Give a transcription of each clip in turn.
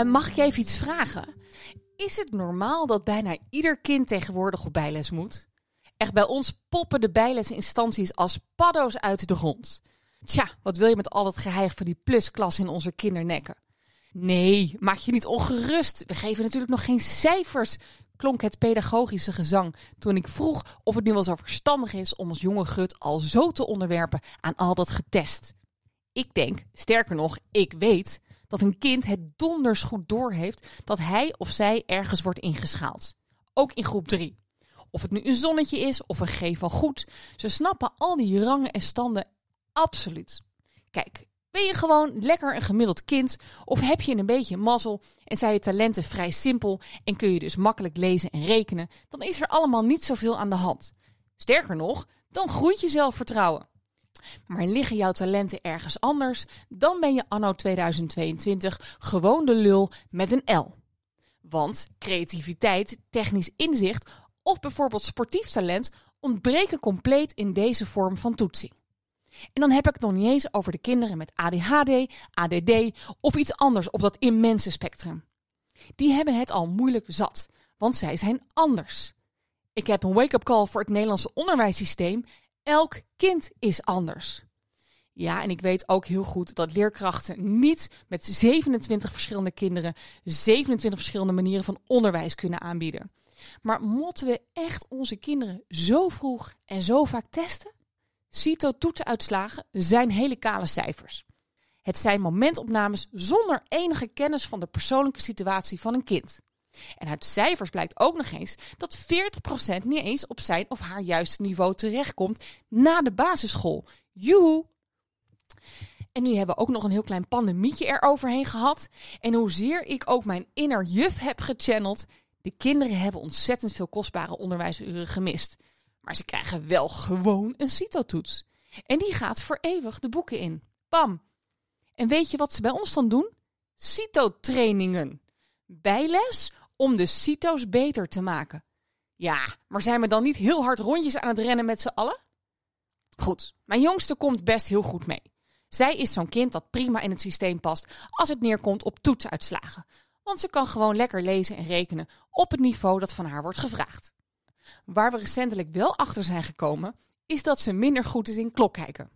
Eh, mag ik je even iets vragen? Is het normaal dat bijna ieder kind tegenwoordig op bijles moet? Echt, bij ons poppen de bijlesinstanties als paddo's uit de grond. Tja, wat wil je met al het geheig van die plusklas in onze kindernekken? Nee, maak je niet ongerust. We geven natuurlijk nog geen cijfers, klonk het pedagogische gezang toen ik vroeg of het nu wel zo verstandig is om als jonge gut al zo te onderwerpen aan al dat getest. Ik denk, sterker nog, ik weet dat een kind het donders goed doorheeft dat hij of zij ergens wordt ingeschaald. Ook in groep 3. Of het nu een zonnetje is of een G van goed, ze snappen al die rangen en standen absoluut. Kijk, ben je gewoon lekker een gemiddeld kind of heb je een beetje mazzel en zijn je talenten vrij simpel en kun je dus makkelijk lezen en rekenen, dan is er allemaal niet zoveel aan de hand. Sterker nog, dan groeit je zelfvertrouwen. Maar liggen jouw talenten ergens anders, dan ben je anno 2022 gewoon de lul met een L. Want creativiteit, technisch inzicht of bijvoorbeeld sportief talent ontbreken compleet in deze vorm van toetsing. En dan heb ik het nog niet eens over de kinderen met ADHD, ADD of iets anders op dat immense spectrum. Die hebben het al moeilijk zat, want zij zijn anders. Ik heb een wake-up call voor het Nederlandse onderwijssysteem. Elk kind is anders. Ja, en ik weet ook heel goed dat leerkrachten niet met 27 verschillende kinderen 27 verschillende manieren van onderwijs kunnen aanbieden. Maar moeten we echt onze kinderen zo vroeg en zo vaak testen? CITO-toetsuitslagen zijn hele kale cijfers. Het zijn momentopnames zonder enige kennis van de persoonlijke situatie van een kind. En uit cijfers blijkt ook nog eens dat 40% niet eens op zijn of haar juiste niveau terechtkomt na de basisschool. Joehoe! En nu hebben we ook nog een heel klein pandemietje eroverheen gehad. En hoezeer ik ook mijn inner juf heb gechanneld, de kinderen hebben ontzettend veel kostbare onderwijsuren gemist. Maar ze krijgen wel gewoon een CITO-toets. En die gaat voor eeuwig de boeken in. Bam! En weet je wat ze bij ons dan doen? CITO-trainingen. Bijles om de CITO's beter te maken. Ja, maar zijn we dan niet heel hard rondjes aan het rennen met z'n allen? Goed, mijn jongste komt best heel goed mee. Zij is zo'n kind dat prima in het systeem past als het neerkomt op toetsuitslagen. Want ze kan gewoon lekker lezen en rekenen op het niveau dat van haar wordt gevraagd. Waar we recentelijk wel achter zijn gekomen, is dat ze minder goed is in klok kijken.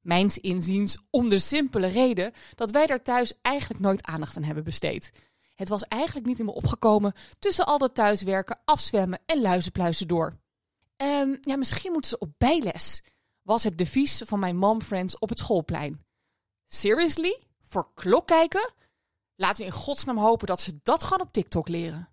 Mijns inziens om de simpele reden dat wij daar thuis eigenlijk nooit aandacht aan hebben besteed. Het was eigenlijk niet in me opgekomen tussen al dat thuiswerken, afzwemmen en luizenpluizen door. Um, ja, misschien moeten ze op bijles, was het devies van mijn momfriends op het schoolplein. Seriously? Voor klok kijken? Laten we in godsnaam hopen dat ze dat gewoon op TikTok leren.